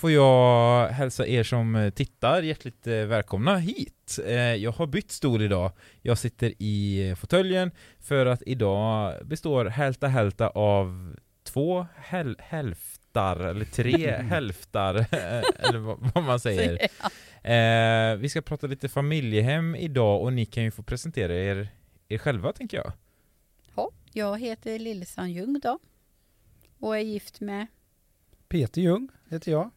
Får jag hälsa er som tittar hjärtligt eh, välkomna hit. Eh, jag har bytt stol idag. Jag sitter i fåtöljen för att idag består Hälta Hälta av två häl hälftar, eller tre hälftar, eh, eller vad man säger. Vi ska prata lite familjehem idag och ni kan ju få presentera er, er själva tänker jag. Ja, jag heter Lillesan Ljung då och är gift med Peter Ljung heter jag.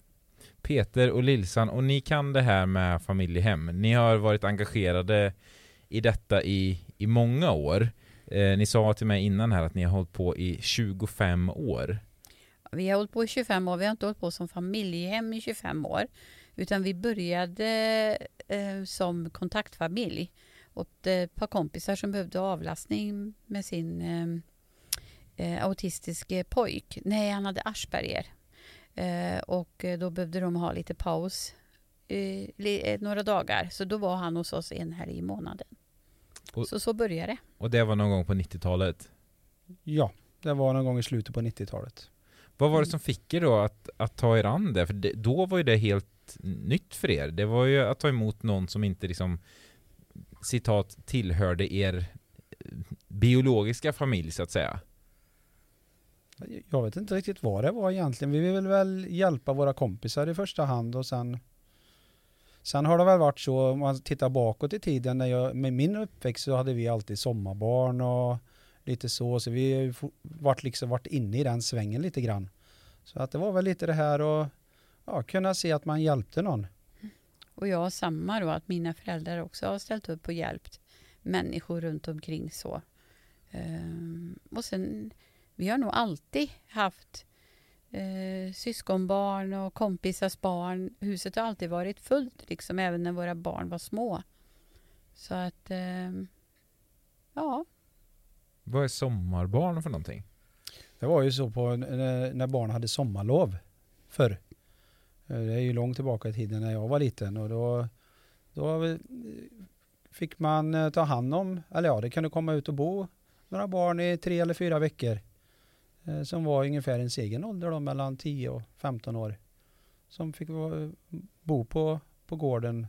Peter och Lilsan och ni kan det här med familjehem. Ni har varit engagerade i detta i, i många år. Eh, ni sa till mig innan här att ni har hållit på i 25 år. Vi har hållit på i 25 år. Vi har inte hållit på som familjehem i 25 år. Utan vi började eh, som kontaktfamilj åt ett par kompisar som behövde avlastning med sin eh, eh autistiske pojk. Nej, han hade Asperger. Eh, och då behövde de ha lite paus eh, eh, några dagar. Så då var han hos oss en helg i månaden. Och, så så började det. Och det var någon gång på 90-talet? Ja, det var någon gång i slutet på 90-talet. Vad var det som fick er då att, att ta er an det? För det, då var ju det helt nytt för er. Det var ju att ta emot någon som inte liksom citat tillhörde er biologiska familj så att säga. Jag vet inte riktigt vad det var egentligen. Vi vill väl hjälpa våra kompisar i första hand och sen Sen har det väl varit så, om man tittar bakåt i tiden, när jag, med min uppväxt så hade vi alltid sommarbarn och lite så, så vi har varit, liksom varit inne i den svängen lite grann. Så att det var väl lite det här och ja, kunna se att man hjälpte någon. Och jag har samma då, att mina föräldrar också har ställt upp och hjälpt människor runt omkring så. Ehm, och sen vi har nog alltid haft eh, syskonbarn och kompisars barn. Huset har alltid varit fullt, liksom, även när våra barn var små. Så att, eh, ja. Vad är sommarbarn för någonting? Det var ju så på när, barn hade sommarlov förr. Eh, det är ju långt tillbaka i tiden när jag var liten och då, då fick man eh, ta hand om, eller ja, det kunde komma ut och bo några barn i tre eller fyra veckor. Eh, som var ungefär ens egen ålder då, mellan 10 och 15 år. Som fick bo på, på gården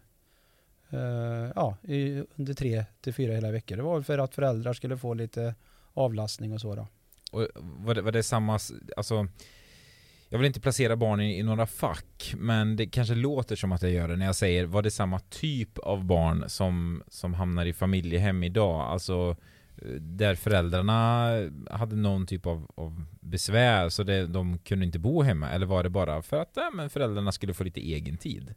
uh, ja, i, under tre till fyra hela veckor. Det var för att föräldrar skulle få lite avlastning och så då. Och eh, var det, var det samma, alltså jag vill inte placera barnen i, i, några fack, men det kanske låter som att jag gör det när jag säger, var det samma typ av barn som, som hamnar i familjehem idag? Alltså där föräldrarna hade någon typ av, av besvär så det, de kunde inte bo hemma eller var det bara för att ja, men föräldrarna skulle få lite egen tid?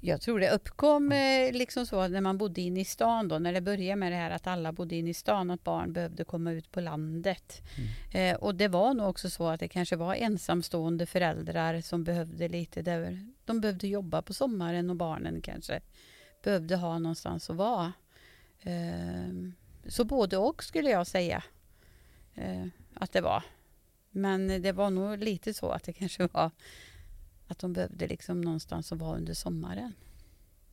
Jag tror det uppkom eh, liksom så när man bodde inne i stan då, när det började med det här att alla bodde inne i stan, att barn behövde komma ut på landet. Mm. Eh, och det var nog också så att det kanske var ensamstående föräldrar som behövde lite, där de behövde jobba på sommaren och barnen kanske behövde ha någonstans att vara. Eh, så både och skulle jag säga eh, att det var. Men det var nog lite så att det kanske var att de behövde liksom någonstans att vara under sommaren.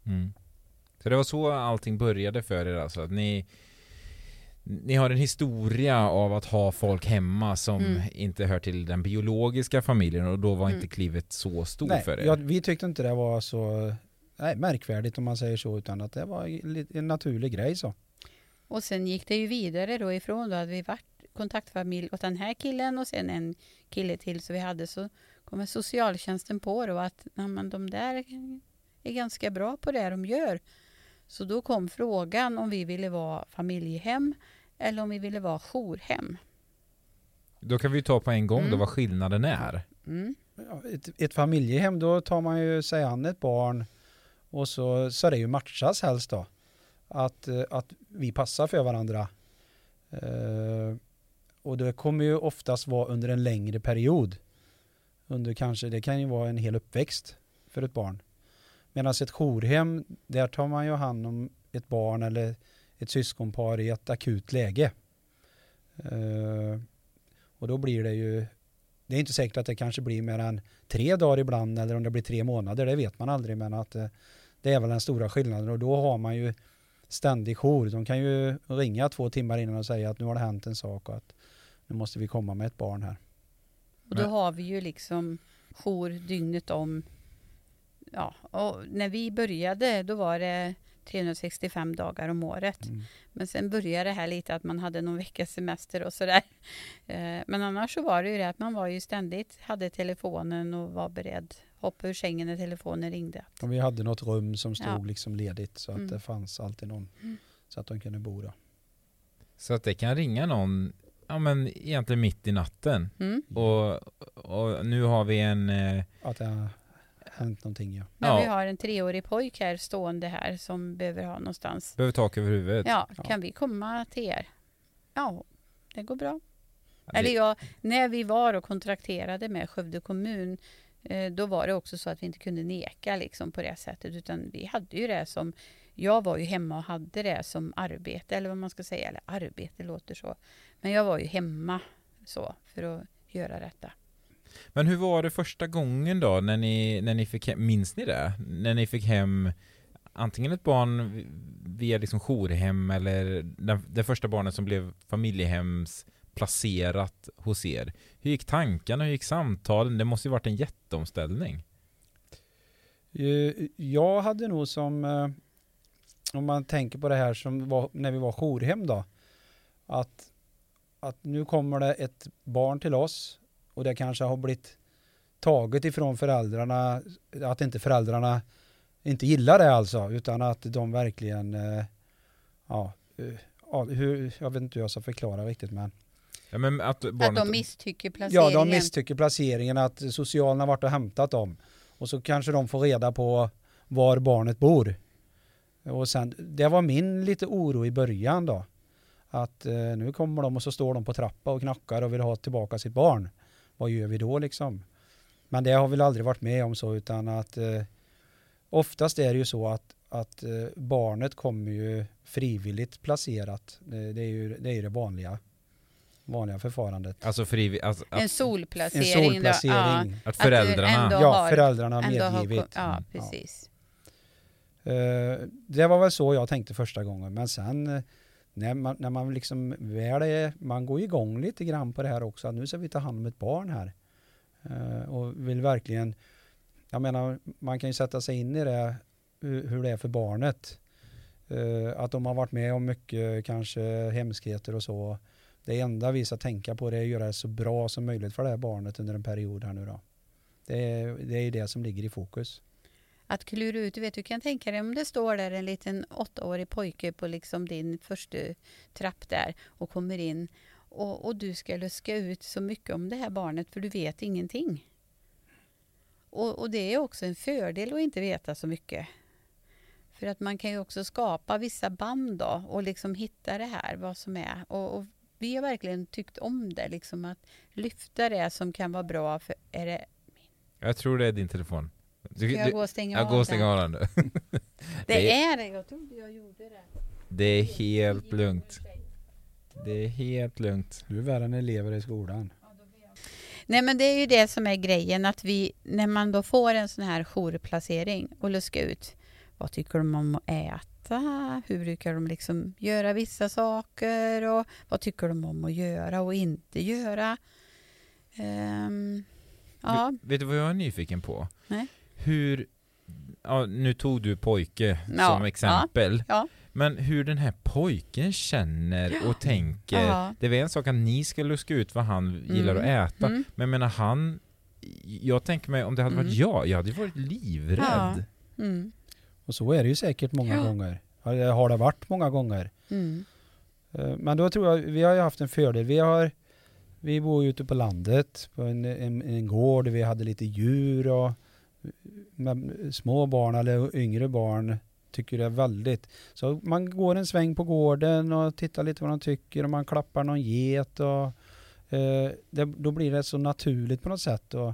Mm. Så det var så allting började för er alltså? Att ni, ni har en historia av att ha folk hemma som mm. inte hör till den biologiska familjen och då var mm. inte klivet så stort nej, för er? Ja, vi tyckte inte det var så nej, märkvärdigt om man säger så utan att det var en naturlig grej så. Och sen gick det ju vidare då ifrån då att vi vart kontaktfamilj åt den här killen och sen en kille till så vi hade så kommer socialtjänsten på då att men de där är ganska bra på det de gör. Så då kom frågan om vi ville vara familjehem eller om vi ville vara jourhem. Då kan vi ta på en gång mm. då vad skillnaden är. Mm. Ett, ett, familjehem, då tar man ju sig an ett barn och så ska det ju matchas helst då att, eh, att vi passar för varandra. Eh, och det kommer ju oftast vara under en längre period. Under kanske, det kan ju vara en hel uppväxt för ett barn. Medan ett jourhem, där tar man ju hand om ett barn eller ett syskonpar i ett akut läge. Eh, och då blir det ju, det är inte säkert att det kanske blir mer än tre dagar ibland eller om det blir tre månader, det vet man aldrig men att det, det är väl den stora skillnaden och då har man ju ständig jour. De kan ju ringa två timmar innan och säga att nu har det hänt en sak och att nu måste vi komma med ett barn här. Och då har vi ju liksom jour dygnet om. Ja, och när vi började då var det 365 dagar om året. Mm. Men sen började det här lite att man hade någon veckas semester och sådär. Eh, Men annars så var det ju det att man var ju ständigt, hade telefonen och var beredd. Hoppa ur sängen när telefonen ringde. Och vi hade något rum som stod Ja. liksom ledigt så att Mm. det fanns alltid någon Mm. så att de kunde bo där. Så att det kan ringa någon, ja men egentligen mitt i natten. Mm. Och, och nu har vi en, eh, Att det har hänt någonting ja. Men Ja. vi har en treårig pojk här stående här som behöver ha någonstans. behöver tak över huvudet. Ja, Ja. kan vi komma till er? Ja, det går bra. Det- Eller ja, när vi var och kontrakterade med Skövde kommun Eh, då var det också så att vi inte kunde neka liksom på det sättet utan vi hade ju det som jag var ju hemma och hade det som arbete eller vad man ska säga eller arbete låter så men jag var ju hemma så för att göra detta. Men hur var det första gången då när ni, när ni fick hem, minns ni det? När ni fick hem antingen ett barn via liksom jourhem eller den, det första barnet som blev familjehemsplacerat hos er. Hur gick tankarna, hur gick samtalen? Det måste ju varit en jätteomställning. Eh, jag hade nog som, eh, om man tänker på det här som var när vi var jourhem då, att, att nu kommer det ett barn till oss och det kanske har blivit taget ifrån föräldrarna, att inte föräldrarna inte gillar det alltså, utan att de verkligen, eh, ja hur, jag vet inte hur jag ska förklara riktigt men Ja, men att Att barnet, de misstycker Ja, placeringen. de misstycker placeringen att socialen har varit och hämtat dem. Och så kanske de får reda på var barnet bor. Och sen, det var min lite oro i början då. Att eh, nu kommer de och så står de på trappa och knackar och vill ha tillbaka sitt barn. Vad gör vi då liksom? Men det har väl aldrig varit med om så utan att eh, oftast är det ju så att, att eh, barnet kommer ju frivilligt placerat. Det, det, är ju, det är ju det vanliga, vanliga förfarandet. alltså frivillig, alltså, En att, solplacering. En då, solplacering. att föräldrarna, ändå- Ja, har- föräldrarna har ja, ändå har medgivit. kom- Ja, Mm. precis. Eh, det var väl så jag tänkte första gången. Men sen eh, när man, när man liksom väl är, man går igång lite grann på det här också. Att nu ska vi ta hand om ett barn här. Eh, och vill verkligen, jag menar man kan ju sätta sig in i det, hur, det är för barnet. Att de har varit med om mycket kanske hemskheter och så. Det enda vi ska tänka på det är att göra det så bra som möjligt för det här barnet under en period här nu då. Det är, det är det som ligger i fokus. Att klura ut, du vet, du kan tänka dig om det står där en liten åttaårig pojke på liksom din första trapp där och kommer in och, och du ska luska ut så mycket om det här barnet för du vet ingenting. Och, och det är också en fördel att inte veta så mycket. För att man kan ju också skapa vissa band då och liksom hitta det här, vad som är. Och, och vi har verkligen tyckt om det, liksom att lyfta det som kan vara bra. För är det, jag tror det är din telefon. Du, ska jag gå och stänga jag av går och den? stänger av den nu. Det Det är det, jag trodde jag gjorde det. Det är helt lugnt. Det är helt lugnt. Du är värre än elever i skolan. Nej men det är ju det som är grejen att vi, när man då får en sån här jourplacering och luska ut, vad tycker de om att äta? Hur brukar de liksom göra vissa saker? Och vad tycker de om att göra och inte göra? Ehm, ja, Vet, vet du vad jag är nyfiken på? Nej. Hur, ja, nu tog du pojke Ja, som exempel. ja. Men hur den här pojken känner och tänker. Det är väl en sak att ni ska luska ut vad han gillar Mm. att äta. Mm. Men jag menar han, jag tänker mig om det hade varit Mm. jag, jag hade varit livrädd. Mm. Och så är det ju säkert många Ja. gånger. Har det varit många gånger. Mm. Eh, Men då tror jag, vi har ju haft en fördel. Vi har, vi bor ju ute på landet på en, en, en gård. Vi hade lite djur och med små barn eller yngre barn tycker det är väldigt. Så man går en sväng på gården och tittar lite vad de tycker och man klappar någon get och eh, det, då blir det så naturligt på något sätt. Och,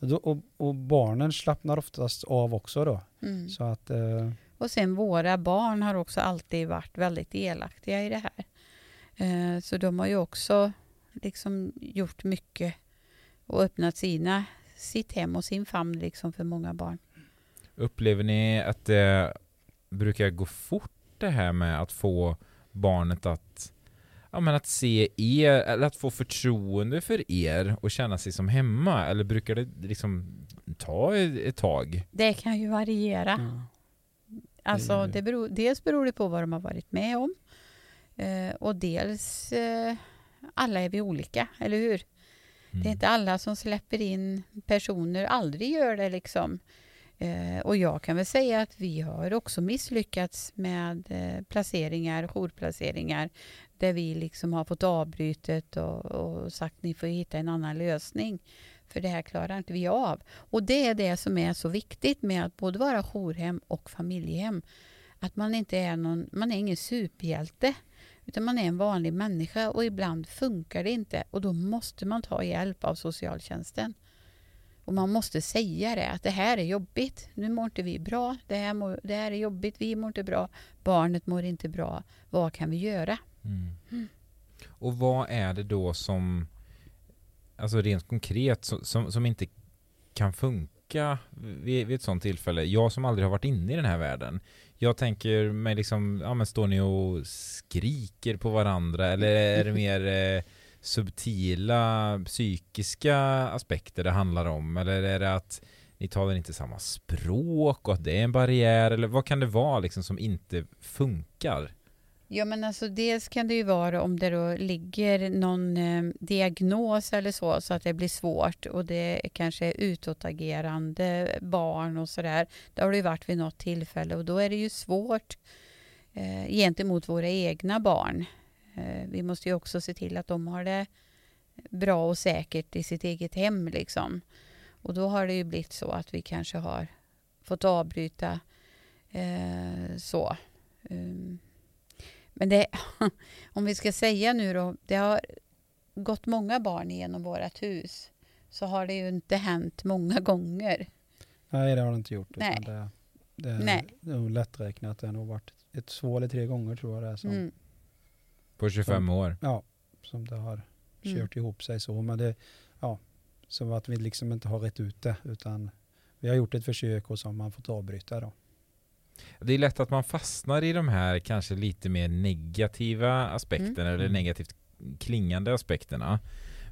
och, och barnen slappnar oftast av också då. Mm. Så att eh, Och sen våra barn har också alltid varit väldigt delaktiga i det här. Eh, Så de har ju också liksom gjort mycket och öppnat sina, sitt hem och sin famn liksom för många barn. Upplever ni att det brukar gå fort det här med att få barnet att ja, men att se er, eller att få förtroende för er och känna sig som hemma? Eller brukar det liksom ta ett, ett tag? Det kan ju variera. Ja. Alltså, Det- det beror, dels beror det på vad de har varit med om. Eh, och dels, eh, alla är vi olika, eller hur? Mm. Det är inte alla som släpper in personer, aldrig gör det liksom. Eh, och jag kan väl säga att vi har också misslyckats med eh, placeringar, jourplaceringar, där vi liksom har fått avbrytet och, och sagt ni får hitta en annan lösning. För det här klarar inte vi av. Och det är det som är så viktigt med att både vara jourhem och familjehem. Att man inte är någon, man är ingen superhjälte. Utan man är en vanlig människa och ibland funkar det inte och då måste man ta hjälp av socialtjänsten. Och man måste säga det, att det här är jobbigt, nu mår inte vi bra, det här, mår, det här är jobbigt, vi mår inte bra, barnet mår inte bra, vad kan vi göra? Mm. Och vad är det då som, alltså rent konkret, som, som, som inte kan funka vid, vid ett sånt tillfälle? Jag som aldrig har varit inne i den här världen. Jag tänker mig liksom, ja men står ni och skriker på varandra eller är det mer eh, subtila psykiska aspekter det handlar om? Eller är det att ni talar inte samma språk och att det är en barriär? Eller vad kan det vara liksom som inte funkar? Ja men alltså dels kan det ju vara om det då ligger någon eh, diagnos eller så, så att det blir svårt och det kanske är utåtagerande barn och sådär. Det har det ju varit vid något tillfälle och då är det ju svårt eh, gentemot våra egna barn. Eh, vi måste ju också se till att de har det bra och säkert i sitt eget hem liksom. Och då har det ju blivit så att vi kanske har fått avbryta eh, så. Um, men det, om vi ska säga nu då, det har gått många barn genom vårt hus. Så har det ju inte hänt många gånger. Nej, det har det inte gjort. utan Nej. Det, det, är- Nej. det är lätträknat. Det har nog varit ett två eller tre gånger tror jag det är som, Mm. På 25 år? ja, som det har Mm. kört ihop sig så. Men det, ja, som att vi liksom inte har rätt ut det utan vi har gjort ett försök och så har man fått avbryta då. Det är lätt att man fastnar i de här kanske lite mer negativa aspekterna eller Mm. negativt klingande aspekterna.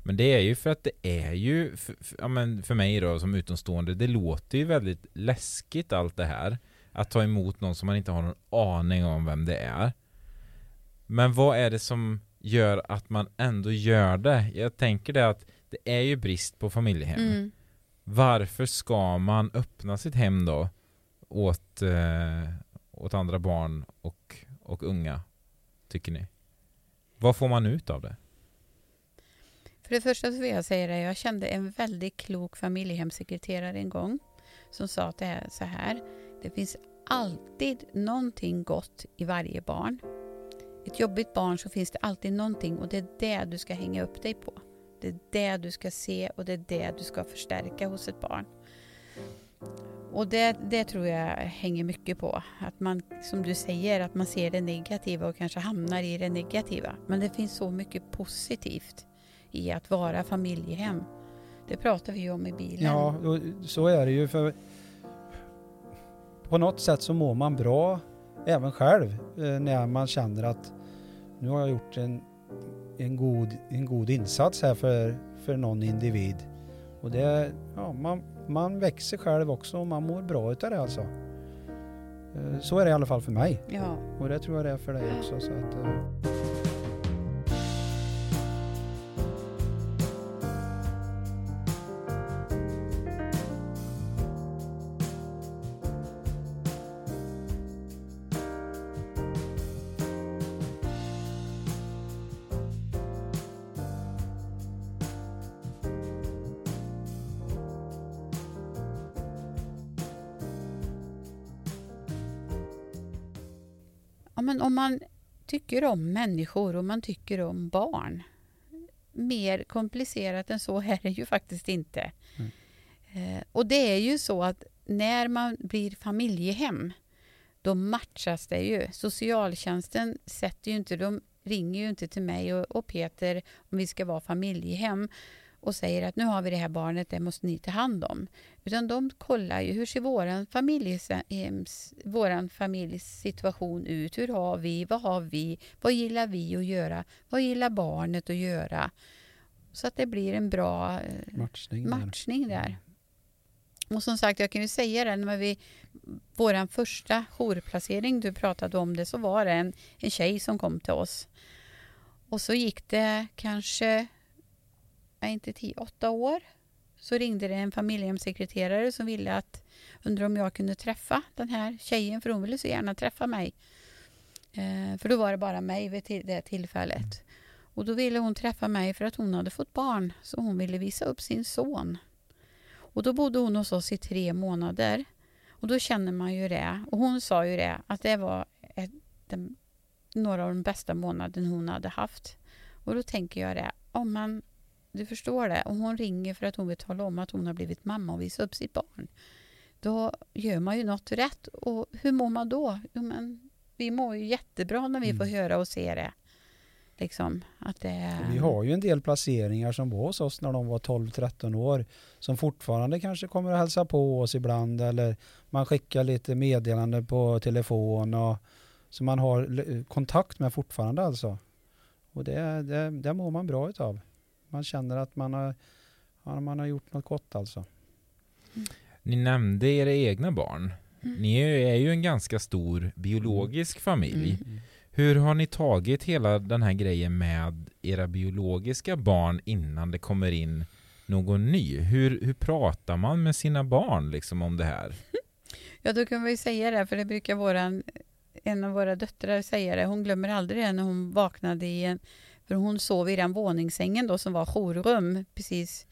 Men det är ju för att det är ju, för, för, ja, men för mig då som utomstående, det låter ju väldigt läskigt allt det här. Att ta emot någon som man inte har någon aning om vem det är. Men vad är det som gör att man ändå gör det? Jag tänker det att det är ju brist på familjehem. Mm. Varför ska man öppna sitt hem då åt, eh, åt andra barn och, och unga, tycker ni? Vad får man ut av det? För det första så vill jag säga det, jag kände en väldigt klok familjehemssekreterare en gång som sa att det är så här. Det finns alltid någonting gott i varje barn. Ett jobbigt barn så finns det alltid någonting och det är det du ska hänga upp dig på. Det är det du ska se och det är det du ska förstärka hos ett barn. Och det, det tror jag hänger mycket på. Att man, som du säger, att man ser det negativa och kanske hamnar i det negativa. Men det finns så mycket positivt i att vara familjehem. Det pratar vi ju om i bilen. Ja, så är det ju för på något sätt så mår man bra även själv eh, när man känner att nu har jag gjort en, en, god, en god insats här för, för någon individ. Och det, ja, man, man växer själv också och man mår bra utav det alltså. Eh, Så är det i alla fall för mig Ja. och det tror jag det är för dig också. Så att, man tycker om människor och man tycker om barn. Mer komplicerat än så är det ju faktiskt inte. Mm. Eh, och det är ju så att när man blir familjehem då matchas det ju. Socialtjänsten sätter ju inte, de ringer ju inte till mig och, och Peter om vi ska vara familjehem och säger att nu har vi det här barnet, det måste ni ta hand om. Utan de kollar ju hur ser våran, familjs, våran familjs situation ut? Hur har vi? Vad har vi? Vad gillar vi att göra? Vad gillar barnet att göra? Så att det blir en bra eh, matchning, matchning där. där. Och som sagt, jag kan ju säga det, när vi, vår första jourplacering, du pratade om det, så var det en, en tjej som kom till oss. Och så gick det kanske, är inte tio, åtta år. Så ringde det en familjehemssekreterare som ville att, undra om jag kunde träffa den här tjejen, för hon ville så gärna träffa mig. Eh, för då var det bara mig vid det tillfället. Och då ville hon träffa mig för att hon hade fått barn, så hon ville visa upp sin son. Och då bodde hon hos oss i tre månader. Och då känner man ju det. Och hon sa ju det, att det var ett, den, några av de bästa månaderna hon hade haft. Och då tänker jag det, om man, du förstår det, om hon ringer för att hon vill tala om att hon har blivit mamma och visa upp sitt barn. Då gör man ju något rätt. Och hur mår man då? Jo, men, vi mår ju jättebra när vi mm. får höra och se det. Liksom, det... Vi har ju en del placeringar som var hos oss när de var 12-13 år som fortfarande kanske kommer att hälsa på oss ibland eller man skickar lite meddelande på telefon och som man har kontakt med fortfarande alltså. Och det, det, det mår man bra utav. Man känner att man har, man har gjort något gott alltså. Mm. Ni nämnde era egna barn. Mm. Ni är ju en ganska stor biologisk familj. Mm. Hur har ni tagit hela den här grejen med era biologiska barn innan det kommer in någon ny? Hur, hur pratar man med sina barn liksom om det här? Ja, då kan vi säga det, för det brukar våran, en av våra döttrar säga det. Hon glömmer aldrig det när hon vaknade i en... För hon sov i den våningssängen då som var jourrum, precis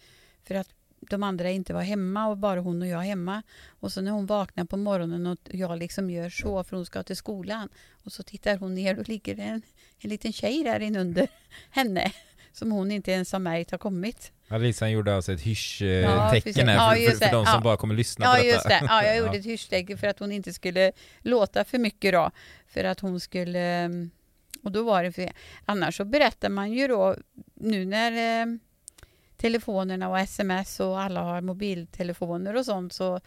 för att de andra inte var hemma och bara hon och jag hemma. Och så när hon vaknar på morgonen och jag liksom gör så för hon ska till skolan och så tittar hon ner och ligger det en, en liten tjej där inunder henne som hon inte ens har märkt har kommit. Alisan gjorde alltså ett hysch-tecken ja, här för, för, för, de som ja. bara kommer lyssna ja, på detta. Ja, just det. Ja, jag gjorde ett hysch-tecken för att hon inte skulle låta för mycket då. För att hon skulle... Och då var det för... Annars så berättar man ju då, nu när eh, telefonerna och sms och alla har mobiltelefoner och sånt så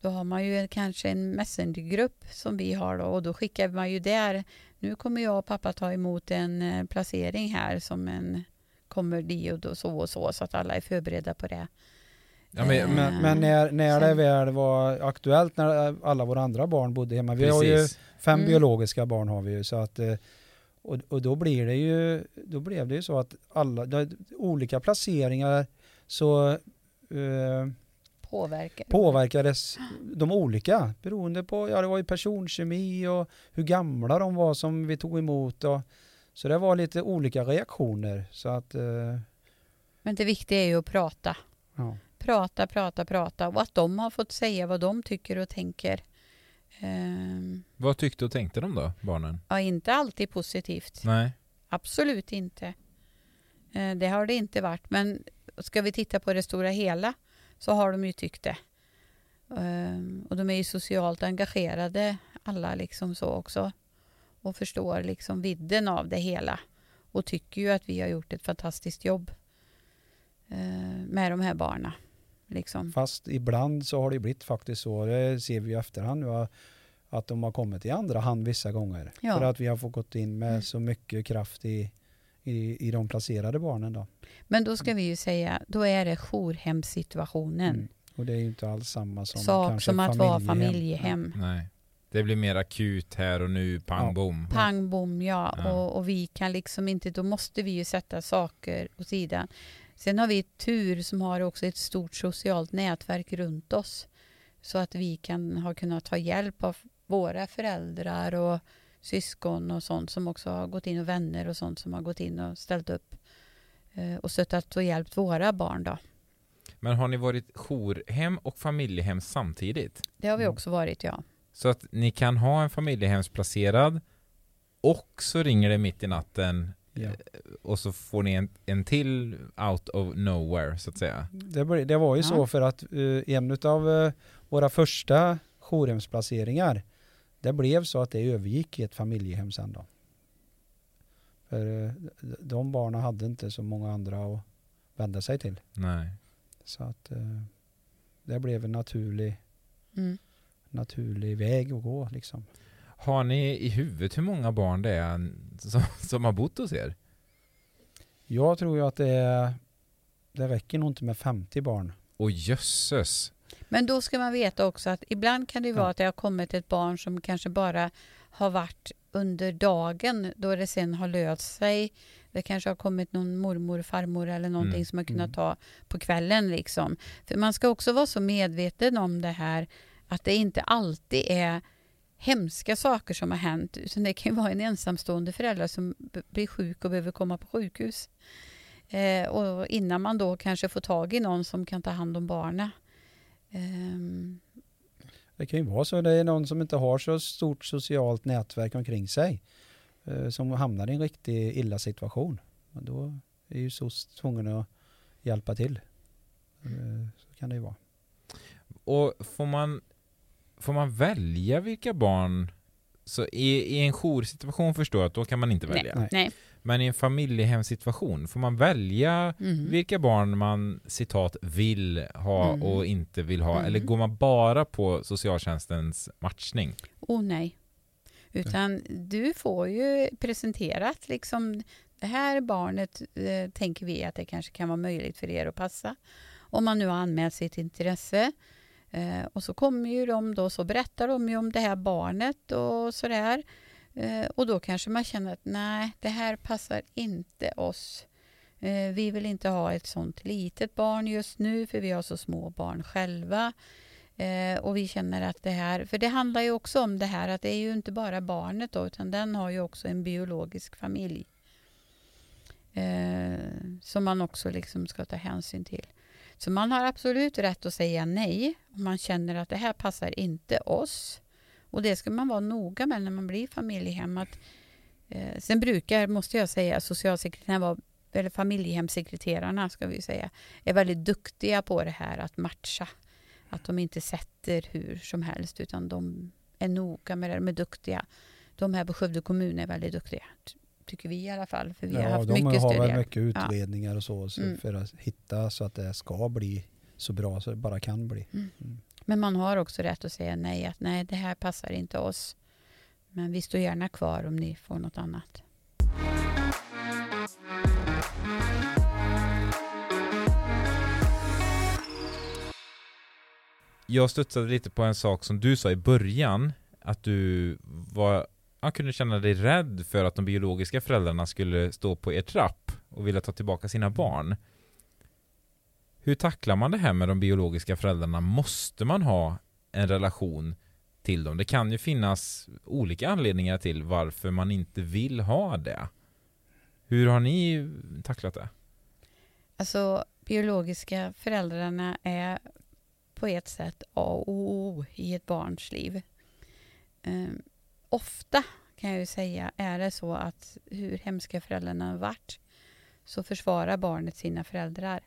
då har man ju kanske en messengergrupp som vi har då och då skickar man ju där nu kommer jag och pappa ta emot en eh, placering här som en kommer di och då, så och så så att alla är förberedda på det. Ja, men, men, men, när, när det väl var aktuellt när alla våra andra barn bodde hemma, vi Precis. har ju fem mm. biologiska barn har vi ju så att eh, och, och då blir det ju, då blev det ju så att alla, det, olika placeringar så eh, Påverkar. påverkades de olika beroende på, ja det var ju personkemi och hur gamla de var som vi tog emot och så det var lite olika reaktioner så att eh, Men det viktiga är ju att prata. Ja. Prata, prata, prata och att de har fått säga vad de tycker och tänker. Um, Vad tyckte och tänkte de då, barnen? Ja, inte alltid positivt. Nej. Absolut inte. Uh, det har det inte varit. Men ska vi titta på det stora hela så har de ju tyckt det. Um, och de är ju socialt engagerade alla liksom så också. Och förstår liksom vidden av det hela. Och tycker ju att vi har gjort ett fantastiskt jobb uh, med de här barnen. Liksom. Fast ibland så har det blivit faktiskt så, det ser vi i efterhand nu, att de har kommit i andra hand vissa gånger. Ja. För att vi har fått gått in med mm. så mycket kraft i, i, i de placerade barnen. Då. Men då ska vi ju säga, då är det jourhemssituationen. Mm. Och det är ju inte alls samma som Sak kanske som att vara familjehem. Nej. Det blir mer akut här och nu, pang ja. bom. Pang bom, ja. ja. Och, och, vi kan liksom inte, då måste vi ju sätta saker åt sidan. Sen har vi tur som har också ett stort socialt nätverk runt oss. Så att vi kan ha kunnat ta hjälp av våra föräldrar och syskon och sånt som också har gått in och vänner och sånt som har gått in och ställt upp eh, och stöttat och hjälpt våra barn då. Men har ni varit jourhem och familjehem samtidigt? Det har vi också varit, ja. Så att ni kan ha en familjehemsplacerad och så ringer det mitt i natten Ja. Eh, och så får ni en, en till out of nowhere så att säga. Det, det var ju ja. så för att uh, en av uh, våra första jourhemsplaceringar det blev så att det övergick i ett familjehem sen då. För uh, de barnen hade inte så många andra att vända sig till. Nej. Så att eh, det blev en naturlig, Mm. naturlig väg att gå liksom. Har ni i huvudet hur många barn det är som, som har bott hos er? Jag tror ju att det, det räcker nog inte med 50 barn. Och jösses! Men då ska man veta också att ibland kan det ju vara Ja. att det har kommit ett barn som kanske bara har varit under dagen då det sen har löst sig. Det kanske har kommit någon mormor, farmor eller någonting Mm, som har kunnat mm. ta på kvällen liksom. För man ska också vara så medveten om det här att det inte alltid är hemska saker som har hänt utan det kan ju vara en ensamstående förälder som blir sjuk och behöver komma på sjukhus. Eh, och innan man då kanske får tag i någon som kan ta hand om barnen. Ehm, Det kan ju vara så. Det är någon som inte har så stort socialt nätverk omkring sig. eh, Som hamnar i en riktigt illa situation. Och då är ju SOS tvungen att hjälpa till. Eh, Så kan det ju vara. Och får man, får man välja vilka barn så i, i en joursituation förstår jag att då kan man inte välja. Nej. nej. Men i en familjehemsituation, får man välja Mhm. vilka barn man citat vill ha Mm. och inte vill ha? Mm. Eller går man bara på socialtjänstens matchning? Oh nej. Utan du får ju presenterat liksom det här barnet eh, tänker vi att det kanske kan vara möjligt för er att passa. Om man nu har anmält sitt intresse. Eh, och så kommer ju de då, så berättar de ju om det här barnet och sådär. Eh, och då kanske man känner att nej, det här passar inte oss. Eh, vi vill inte ha ett sånt litet barn just nu för vi har så små barn själva. Eh, och vi känner att det här, för det handlar ju också om det här att det är ju inte bara barnet då, utan den har ju också en biologisk familj. Eh, som man också liksom ska ta hänsyn till. Så man har absolut rätt att säga nej om man känner att det här passar inte oss. Och det ska man vara noga med när man blir familjehem. Att, eh, sen brukar, måste jag säga, socialsekreterarna eller familjehemssekreterarna ska vi säga, är väldigt duktiga på det här att matcha. Att de inte sätter hur som helst utan de är noga med det, de är duktiga. De här på Skövde kommun är väldigt duktiga, tycker vi i alla fall. För vi har Ja, haft de mycket har väl mycket utredningar och så, så Mm. för att hitta så att det ska bli så bra så det bara kan bli. Men man har också rätt att säga nej, att nej, det här passar inte oss. Men vi står gärna kvar om ni får något annat. Jag studsade lite på en sak som du sa i början, att du var, ja, kunde känna dig rädd för att de biologiska föräldrarna skulle stå på er trapp och vilja ta tillbaka sina barn. Hur tacklar man det här med de biologiska föräldrarna? Måste man ha en relation till dem? Det kan ju finnas olika anledningar till varför man inte vill ha det. Hur har ni tacklat det? Alltså, biologiska föräldrarna är på ett sätt A och O i ett barns liv. Ehm, ofta kan jag ju säga är det så att hur hemska föräldrarna har varit så försvarar barnet sina föräldrar.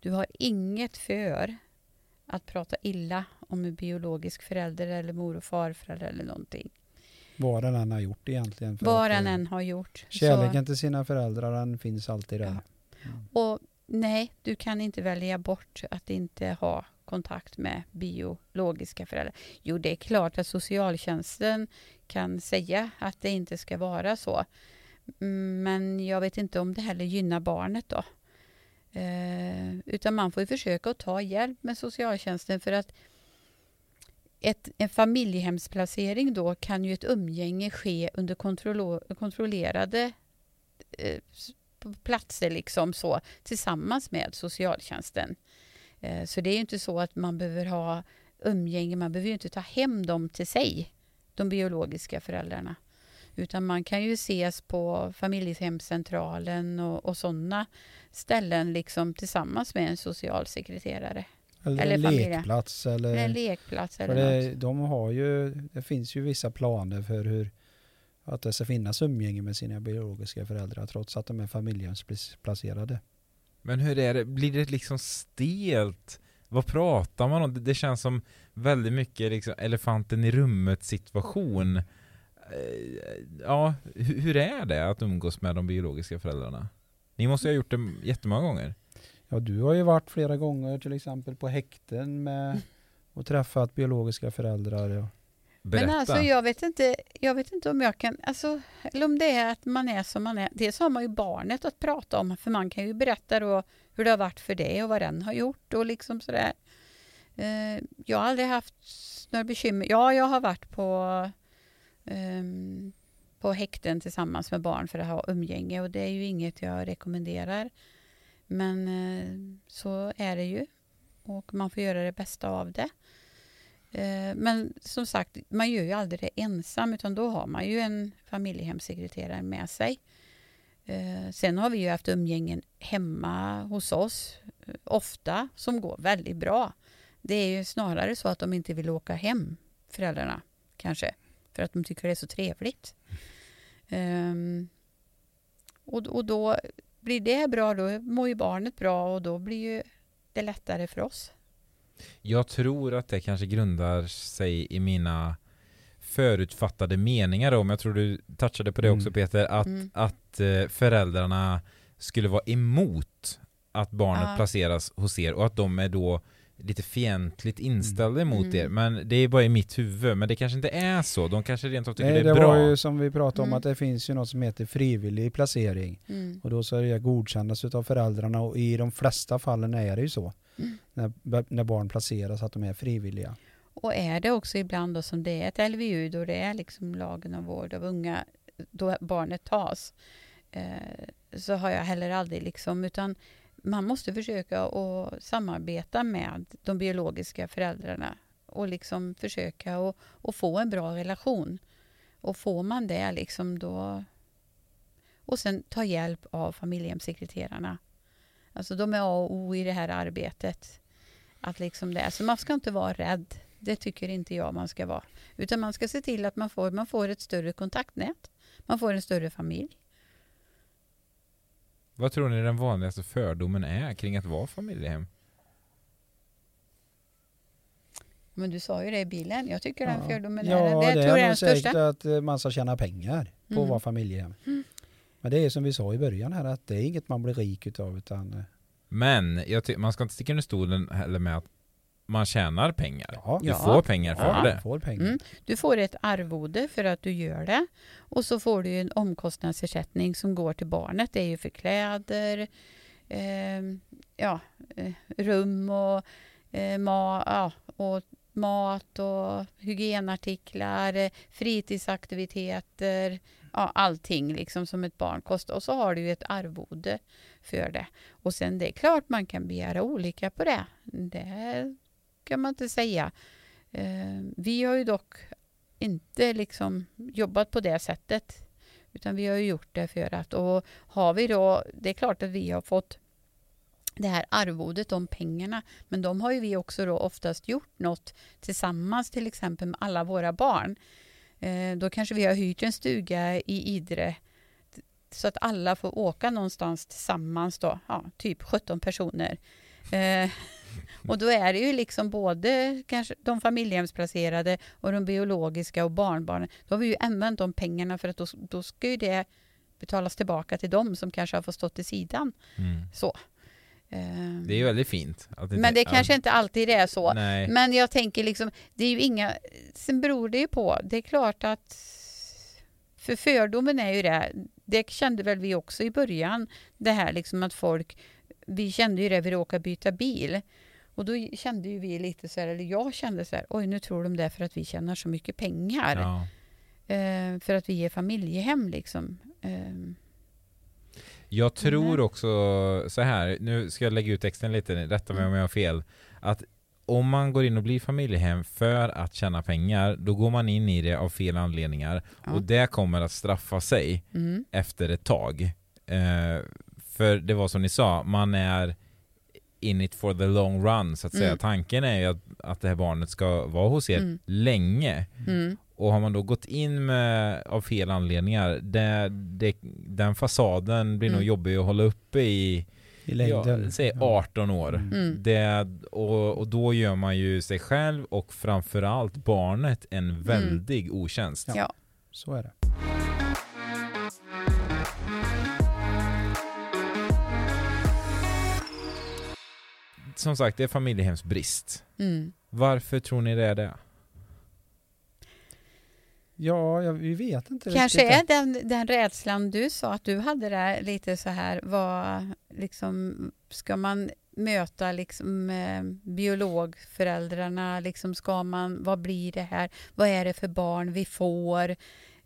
Du har inget för att prata illa om en biologisk förälder eller mor och farförälder eller någonting. Vad den än har gjort egentligen. Vad den eh, än har gjort. så- Kärleken till sina föräldrar den finns alltid där. Ja. Mm. Och nej, du kan inte välja bort att inte ha kontakt med biologiska föräldrar. Jo, det är klart att socialtjänsten kan säga att det inte ska vara så. Men jag vet inte om det heller gynnar barnet då. Eh, utan man får ju försöka att ta hjälp med socialtjänsten för att ett, en familjehemsplacering då kan ju ett umgänge ske under kontrollo- kontrollerade eh, platser liksom så tillsammans med socialtjänsten. Eh, Så det är ju inte så att man behöver ha umgänge, man behöver inte ta hem dem till sig, de biologiska föräldrarna. Utan man kan ju ses på familjehemscentralen och, och sådana ställen liksom tillsammans med en socialsekreterare. Eller, Eller en lekplats eller... En lekplats eller det, de har ju, det finns ju vissa planer för hur att det ska finnas umgänge med sina biologiska föräldrar trots att de är familjehemsplacerade. Men hur är det, blir det liksom stelt? Vad pratar man om? Det, det känns som väldigt mycket liksom elefanten i rummet situation. Eh, ja, hur, hur är det att umgås med de biologiska föräldrarna? Ni måste ju ha gjort det jättemånga gånger. Ja, du har ju varit flera gånger till exempel på häkten med och träffat biologiska föräldrar. Ja. Berätta. Men alltså jag vet, inte, jag vet inte om jag kan, alltså, eller om det är att man är som man är. Dels har man ju barnet att prata om, för man kan ju berätta då hur det har varit för det och vad den har gjort och liksom sådär. Eh, jag har aldrig haft några bekymmer. Ja, jag har varit på, ehm, på häkten tillsammans med barn för att ha umgänge och det är ju inget jag rekommenderar. Men eh, så är det ju och man får göra det bästa av det. Eh, men som sagt, man gör ju aldrig det ensam utan då har man ju en familjehemssekreterare med sig. Eh, sen har vi ju haft umgängen hemma hos oss eh, ofta som går väldigt bra. Det är ju snarare så att de inte vill åka hem, föräldrarna kanske, för att de tycker det är så trevligt. Um, och, och då blir det bra, då mår ju barnet bra och då blir ju det lättare för oss. Jag tror att det kanske grundar sig i mina förutfattade meningar om, jag tror du touchade på det också Mm. Peter, att, Mm. att eh, föräldrarna skulle vara emot att barnet Ja. placeras hos er och att de är då lite fientligt inställda emot Mm. er. Men det är bara i mitt huvud, men det kanske inte är så. De kanske rent av tycker Nej, det är det bra. var ju som vi pratade om Mm. att det finns ju något som heter frivillig placering. Mm. Och då ska det godkännas av föräldrarna och i de flesta fallen är det ju så. Mm. När, när barn placeras att de är frivilliga. Och är det också ibland då som det är ett LVU, då det är liksom lagen om vård av unga, då barnet tas, eh, så har jag heller aldrig liksom, utan man måste försöka att samarbeta med de biologiska föräldrarna och liksom försöka att få en bra relation. Och får man det liksom då... Och sen ta hjälp av familjehemssekreterarna. Alltså de är A och O i det här arbetet. Att liksom det. Så man ska inte vara rädd. Det tycker inte jag man ska vara. Utan man ska se till att man får, man får ett större kontaktnät. Man får en större familj. Vad tror ni den vanligaste fördomen är kring att vara familjehem? Men du sa ju det i bilen. Jag tycker den fördomen ja, är det. Jag det tror det är är den nog säkert största. att eh, man ska tjäna pengar på Mm. att vara familjehem. Men det är som vi sa i början här att det är inget man blir rik utav utan eh, Men jag man ska inte sticka under stolen heller med att man tjänar pengar. ja, Du Ja. får pengar för ja, det. får pengar. Mm. Du får ett arvode för att du gör det. Och så får du en omkostnadsersättning som går till barnet. Det är ju för kläder, eh, ja, rum och, eh, ma- ja, och mat och hygienartiklar, eh, fritidsaktiviteter, ja, allting liksom som ett barn kostar. Och så har du ju ett arvode för det. Och sen det är klart man kan begära olika på det. Det kan man inte säga. Eh, vi har ju dock inte liksom jobbat på det sättet. Utan vi har ju gjort det för att, och har vi då, det är klart att vi har fått det här arvodet, de pengarna, men de har ju vi också då oftast gjort något tillsammans, till exempel med alla våra barn. Eh, då kanske vi har hyrt en stuga i Idre så att alla får åka någonstans tillsammans då, ja, typ 17 personer. Eh, och då är det ju liksom både kanske de familjehemsplacerade och de biologiska och barnbarnen. Då har vi ju använt de pengarna för att då, då ska ju det betalas tillbaka till dem som kanske har fått stå till sidan. Mm. Så. Det är ju väldigt fint. Inte- men det ja, kanske inte alltid är så. Nej. Men jag tänker liksom, det är ju inga... Sen beror det ju på. Det är klart att... För fördomen är ju det. Det kände väl vi också i början. Det här liksom att folk... Vi kände ju det att åka byta bil. Och då kände ju vi lite så här, eller jag kände så här, oj nu tror de det för att vi tjänar så mycket pengar. Ja. Eh, för att vi är familjehem liksom. Eh, Jag tror Nej. också så här, nu ska jag lägga ut texten lite, rätta mig om jag har fel. Att om man går in och blir familjehem för att tjäna pengar, då går man in i det av fel anledningar. Ja. Och det kommer att straffa sig mm, efter ett tag. Eh, för det var som ni sa, man är in it for the long run så att säga. Mm. Tanken är ju att, att det här barnet ska vara hos er Mm. länge. mm, Och har man då gått in med, av fel anledningar, det, det, den fasaden blir nog Mm. jobbig att hålla uppe i, I längden. ja, säg Ja. 18 år. Mm. mm. Det, och, och då gör man ju sig själv och framförallt barnet en väldig otjänst. Mm. Ja. Så är det. Som sagt, det är familjehemsbrist. Mm. Varför tror ni det är det? Ja, ja, vi vet inte Kanske riktigt. är den, den rädslan du sa att du hade där lite så här, vad liksom, ska man möta liksom eh, biologföräldrarna, liksom ska man, vad blir det här, vad är det för barn vi får,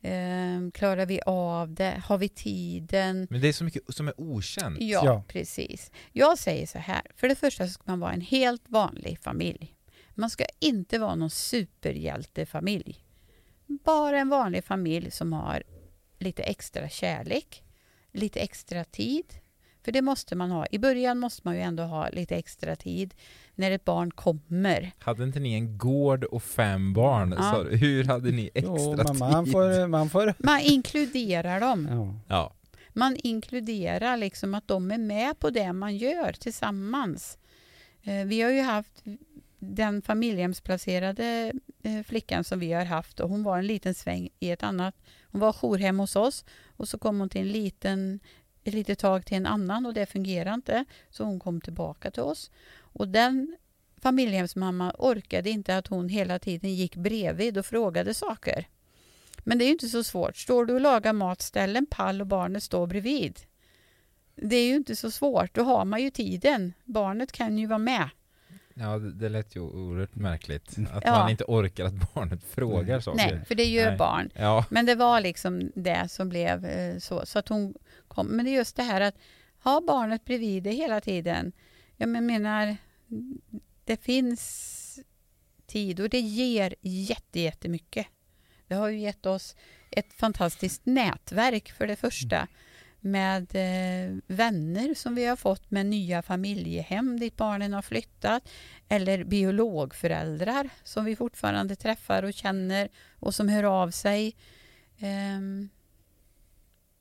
eh, klarar vi av det, har vi tiden? Men det är så mycket som är okänt. Ja, Ja. precis. Jag säger så här, för det första så ska man vara en helt vanlig familj. Man ska inte vara någon superhjältefamilj. Bara en vanlig familj som har lite extra kärlek, lite extra tid. För det måste man ha. I början måste man ju ändå ha lite extra tid när ett barn kommer. Hade inte ni en gård och fem barn? Ja. du? Hur hade ni extra Jo, men man tid? får, man får Man inkluderar dem. ja. Ja. Man inkluderar liksom att de är med på det man gör tillsammans. Eh, Vi har ju haft den familjehemsplacerade eh, flickan som vi har haft och hon var en liten sväng i ett annat. Hon var jourhem hos oss och så kom hon till en liten, ett litet tag till en annan och det fungerade inte. Så hon kom tillbaka till oss. Och den familjehemsmamman orkade inte att hon hela tiden gick bredvid och frågade saker. Men det är ju inte så svårt. Står du och lagar mat, ställ en pall och barnet står bredvid. Det är ju inte så svårt. Då har man ju tiden. Barnet kan ju vara med. Ja, det, det lät ju oerhört märkligt. Att Ja. man inte orkar att barnet frågar saker. Nej, för det gör Nej. barn. Ja, Men det var liksom det som blev eh, så. Så att hon kom. Men det är just det här att ha barnet bredvid dig hela tiden. Jag men- menar, det finns tid och det ger jätte, jättemycket. Det har ju gett oss ett fantastiskt nätverk för det första med eh, vänner som vi har fått med nya familjehem dit barnen har flyttat eller biologföräldrar som vi fortfarande träffar och känner och som hör av sig. Ehm,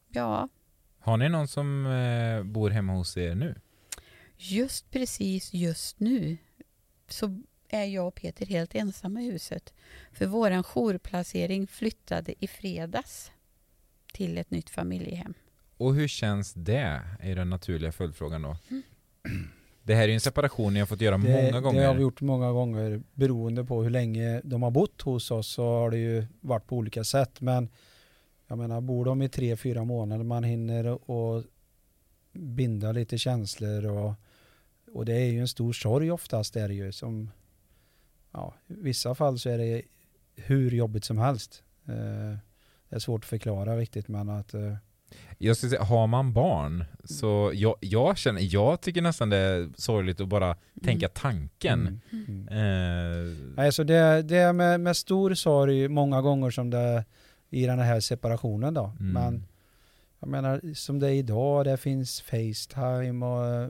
ja, har ni någon som eh, bor hemma hos er nu? just precis just nu så är jag och Peter helt ensamma i huset. För våran jourplacering flyttade i fredags till ett nytt familjehem. Och hur känns det? Är den naturliga följdfrågan då. Det här är ju en separation ni har fått göra Det, många gånger. det har vi gjort många gånger beroende på hur länge de har bott hos oss så har det ju varit på olika sätt. Men jag menar, bor de i tre, fyra månader, man hinner och binda lite känslor och, och det är ju en stor sorg oftast är det ju som, ja, i vissa fall så är det hur jobbigt som helst. Eh, det är svårt att förklara riktigt men att eh, Jag skulle säga, har man barn så jag, jag känner, jag tycker nästan det är sorgligt att bara tänka tanken. mm, mm. Eh, Nej, så det, det är med, med stor sorg många gånger som det i den här separationen då. Mm. Men jag menar som det är idag, det finns Facetime och eh,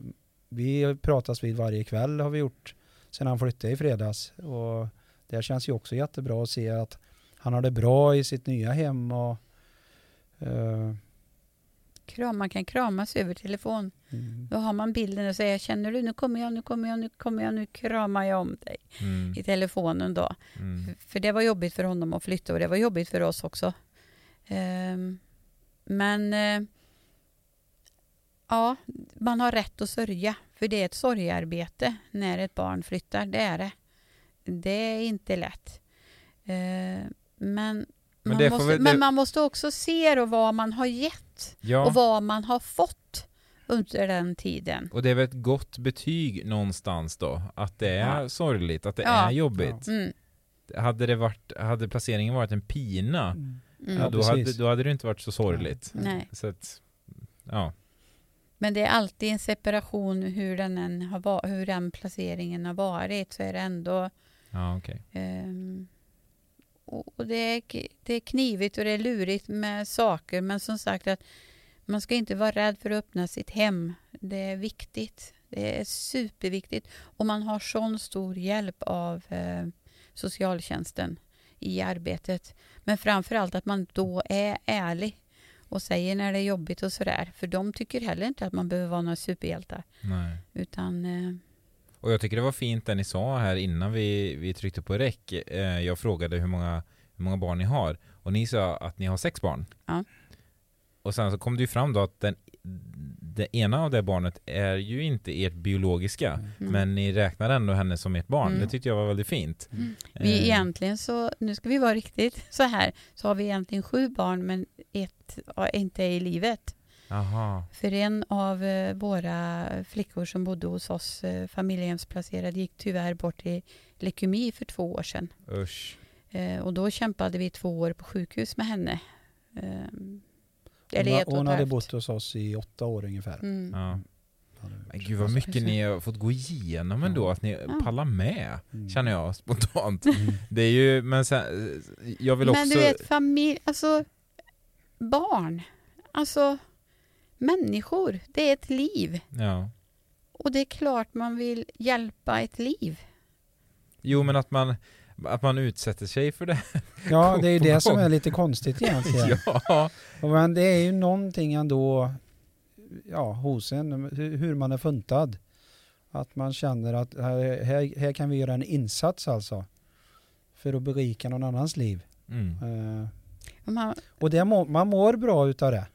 vi pratas vid varje kväll har vi gjort sedan han flyttade i fredags. Och det känns ju också jättebra att se att han har det bra i sitt nya hem och eh, Kram, man kan kramas över telefon. mm, Då har man bilden och säger känner du nu kommer jag, nu kommer jag, nu kommer jag, nu kramar jag om dig mm, i telefonen då. mm. För det var jobbigt för honom att flytta och det var jobbigt för oss också. Ehm, men eh, ja, man har rätt att sörja. För det är ett sorgearbete när ett barn flyttar. Det är det. Det är inte lätt. Ehm, men man, det får måste, väl- det- men man måste också se då vad man har gett Ja. och vad man har fått under den tiden. Och det är väl ett gott betyg någonstans då? Att det är Ja. sorgligt, att det Ja. är jobbigt. Mm, Hade, det varit, hade placeringen varit en pina, mm. mm. ja, Ja, då, hade, då hade det inte varit så sorgligt. Nej. Så att, ja. Men det är alltid en separation hur den, än har hur den placeringen har varit så är det ändå Ja, okej. ehm, och det, är, det är knivigt och det är lurigt med saker men som sagt att man ska inte vara rädd för att öppna sitt hem. Det är viktigt. Det är superviktigt. Och man har sån stor hjälp av eh, socialtjänsten i arbetet. Men framför allt att man då är ärlig och säger när det är jobbigt och sådär. För de tycker heller inte att man behöver vara några superhjältar. Nej. Utan eh, Och jag tycker det var fint det ni sa här innan vi, vi tryckte på räck. Eh, jag frågade hur många, hur många barn ni har och ni sa att ni har sex barn. Ja. Och sen så kom det ju fram då att den det ena av det barnet är ju inte ert biologiska Mm. Mm. men ni räknar ändå henne som ert barn. Mm. Det tyckte jag var väldigt fint. Mm. Eh, Vi egentligen så, nu ska vi vara riktigt så här, så har vi egentligen sju barn men ett inte är i livet. Aha. För en av eh, våra flickor som bodde hos oss, eh, familjehemsplacerad, gick tyvärr bort i leukemi för två år sedan. Usch. Eh, och då kämpade vi två år på sjukhus med henne. Eh, Hon, eller ett och hon ett hade bott hos oss i åtta år ungefär. Mm. Ja. Men gud vad mycket ni har fått gå igenom ändå, att ni Ja. pallar med, Mm. känner jag spontant. Mm. Det är ju, men sen, jag vill också... Men du vet, familj, alltså barn, alltså människor, det är ett liv. Ja. Och det är klart man vill hjälpa ett liv. Jo men att man, att man utsätter sig för det. Ja, det är ju det som är lite konstigt egentligen. ja. Men det är ju någonting ändå ja, hos en, hur man är funtad. Att man känner att här, här, här kan vi göra en insats alltså. För att berika någon annans liv. Mm. Och Man, och det må, man mår bra utav det.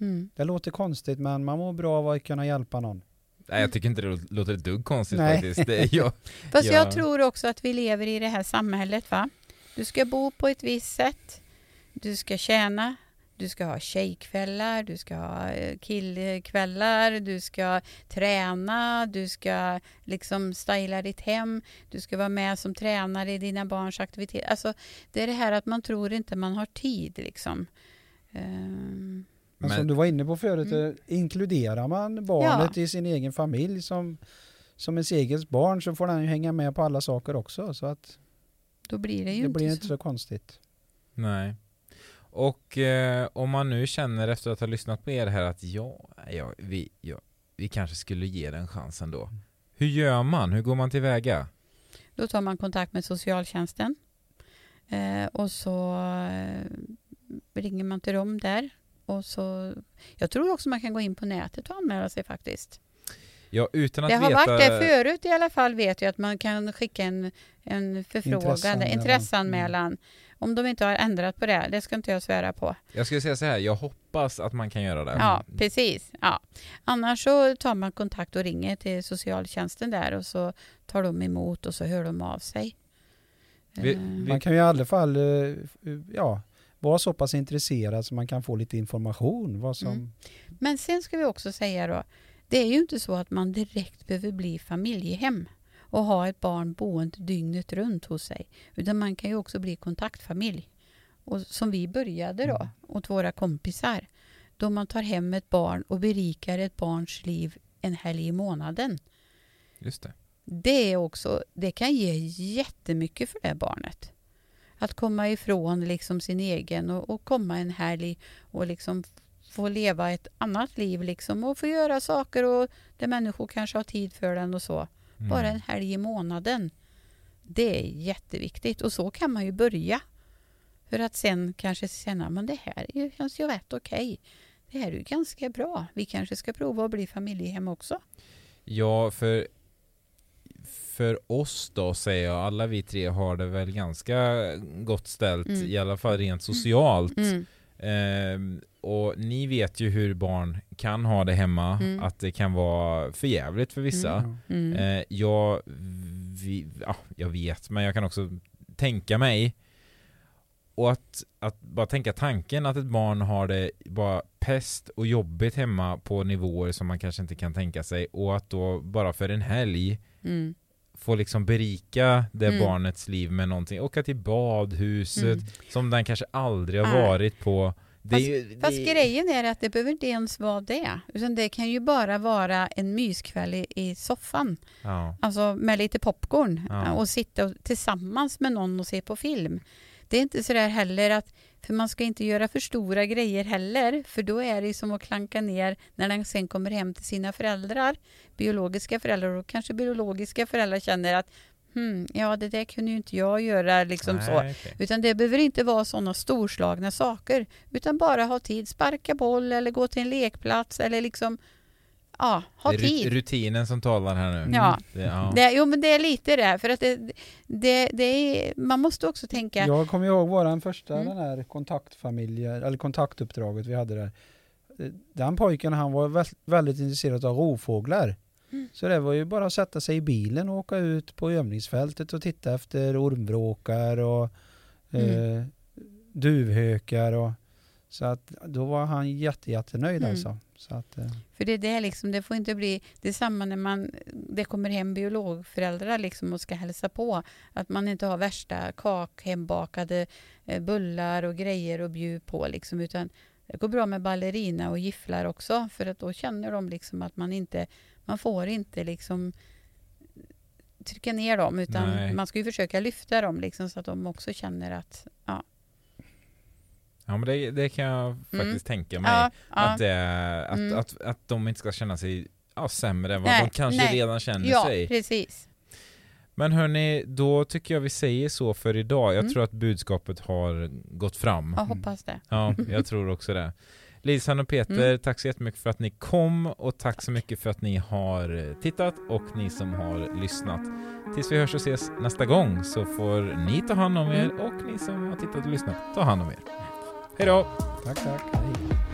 Mm. Det låter konstigt men man mår bra av att kunna hjälpa någon. Nej jag tycker inte det låter ett dugg konstigt Nej. faktiskt. Det jag. Fast Ja. jag tror också att vi lever i det här samhället. va? Du ska bo på ett visst sätt. Du ska tjäna. Du ska ha tjejkvällar, du ska ha eh, killkvällar, du ska träna, du ska liksom styla ditt hem, du ska vara med som tränare i dina barns aktivitet. Alltså, det är det här att man tror inte man har tid liksom. Ehm, Men, som Men, du var inne på förut, Mm. eh, inkluderar man barnet i sin egen familj som, som ens eget barn så får den ju hänga med på alla saker också. Så att då blir det ju det inte blir så. inte så konstigt. nej. Och eh, om man nu känner efter att ha lyssnat på er här att ja, ja, vi, ja, vi kanske skulle ge den chansen då. Hur gör man? Hur går man tillväga? Då tar man kontakt med socialtjänsten eh, och så eh, ringer man till dem där. Och så, jag tror också man kan gå in på nätet och anmäla sig faktiskt. Ja, utan att Det har veta... varit det förut i alla fall vet jag att man kan skicka en, en förfrågan, Intresseanmälan. intresseanmälan. Om de inte har ändrat på det, det ska inte jag svära på. Jag skulle säga så här, jag hoppas att man kan göra det. Ja, precis. Ja. Annars så tar man kontakt och ringer till socialtjänsten där och så tar de emot och så hör de av sig. Vi- Eh, vi- Man kan ju i alla fall eh, ja, vara så pass intresserad så man kan få lite information. Vad som, Mm. Men sen ska vi också säga då, det är ju inte så att man direkt behöver bli familjehem och ha ett barn boende dygnet runt hos sig. Utan man kan ju också bli kontaktfamilj. Och som vi började då, Mm. åt våra kompisar. Då man tar hem ett barn och berikar ett barns liv en helg i månaden. Just det. Det, är också, det kan ge jättemycket för det barnet. Att komma ifrån liksom sin egen och, och komma en helg och liksom få leva ett annat liv liksom och få göra saker och där människor kanske har tid för den och så. Mm. Bara en helg i månaden. Det är jätteviktigt och så kan man ju börja. För att sen kanske känna, men det här känns ju rätt okej. Det här är ju ganska bra. Vi kanske ska prova att bli familjehem också. Ja, för för oss då säger jag, alla vi tre har det väl ganska gott ställt, Mm. i alla fall rent socialt. Mm. Ehm, och ni vet ju hur barn kan ha det hemma, Mm. att det kan vara för jävligt för vissa. Eh, jag, vi, ja, jag vet, men jag kan också tänka mig och att, att bara tänka tanken att ett barn har det bara pest och jobbigt hemma på nivåer som man kanske inte kan tänka sig och att då bara för en helg Mm. Få liksom berika det Mm. barnets liv med någonting, åka till badhuset Mm. som den kanske aldrig har Nej. varit på. Det Fast- ju- det Fast grejen är att det behöver inte ens vara det. Utan det kan ju bara vara en myskväll i, i soffan. Ja. Alltså med lite popcorn. Ja. Och sitta och, tillsammans med någon och se på film. Det är inte sådär heller att, för man ska inte göra för stora grejer heller. För då är det som att klanka ner när den sen kommer hem till sina föräldrar. Biologiska föräldrar och kanske biologiska föräldrar känner att hmm, ja det där kunde ju inte jag göra liksom så. Nej, okej. Utan det behöver inte vara sådana storslagna saker. Utan bara ha tid, sparka boll eller gå till en lekplats eller liksom, ja, ha Det är tid. rutinen som talar här nu. Ja. Det, ja. Det, jo men det är lite det, för att det, det, det är, man måste också tänka, Jag kommer ihåg våran första Mm. den här kontaktfamiljen, eller kontaktuppdraget vi hade där. den pojken han var vä- väldigt intresserad av rovfåglar. Mm. Så det var ju bara att sätta sig i bilen och åka ut på övningsfältet och titta efter ormvråkar och Mm. eh, duvhökar och så att då var han jätte, jättenöjd Mm. alltså. Så att, eh, För det är det liksom, det får inte bli, det är samma när man, det kommer hem biologföräldrar liksom och ska hälsa på. Att man inte har värsta kak, hembakade eh, bullar och grejer att bjuda på liksom, utan det går bra med ballerina och gifflar också för att då känner de liksom att man inte, man får inte liksom trycka ner dem utan Nej. man ska ju försöka lyfta dem liksom så att de också känner att, ja. Ja men det, det kan jag faktiskt tänka mig. Ja, Att, ja, det, att, Mm. att, att de inte ska känna sig ja, sämre än vad Nej, de kanske nej. redan känner ja sig. precis. Men hörni, då tycker jag vi säger så för idag. Jag Mm. tror att budskapet har gått fram. Jag hoppas det. Ja, jag tror också det. Lisan och Peter, Mm. tack så jättemycket för att ni kom och tack så mycket för att ni har eh, tittat och ni som har lyssnat. Tills vi hörs och ses nästa gång så får ni ta hand om er Mm. och ni som har tittat och lyssnat ta hand om er. Hej då! tack, tack. Hej.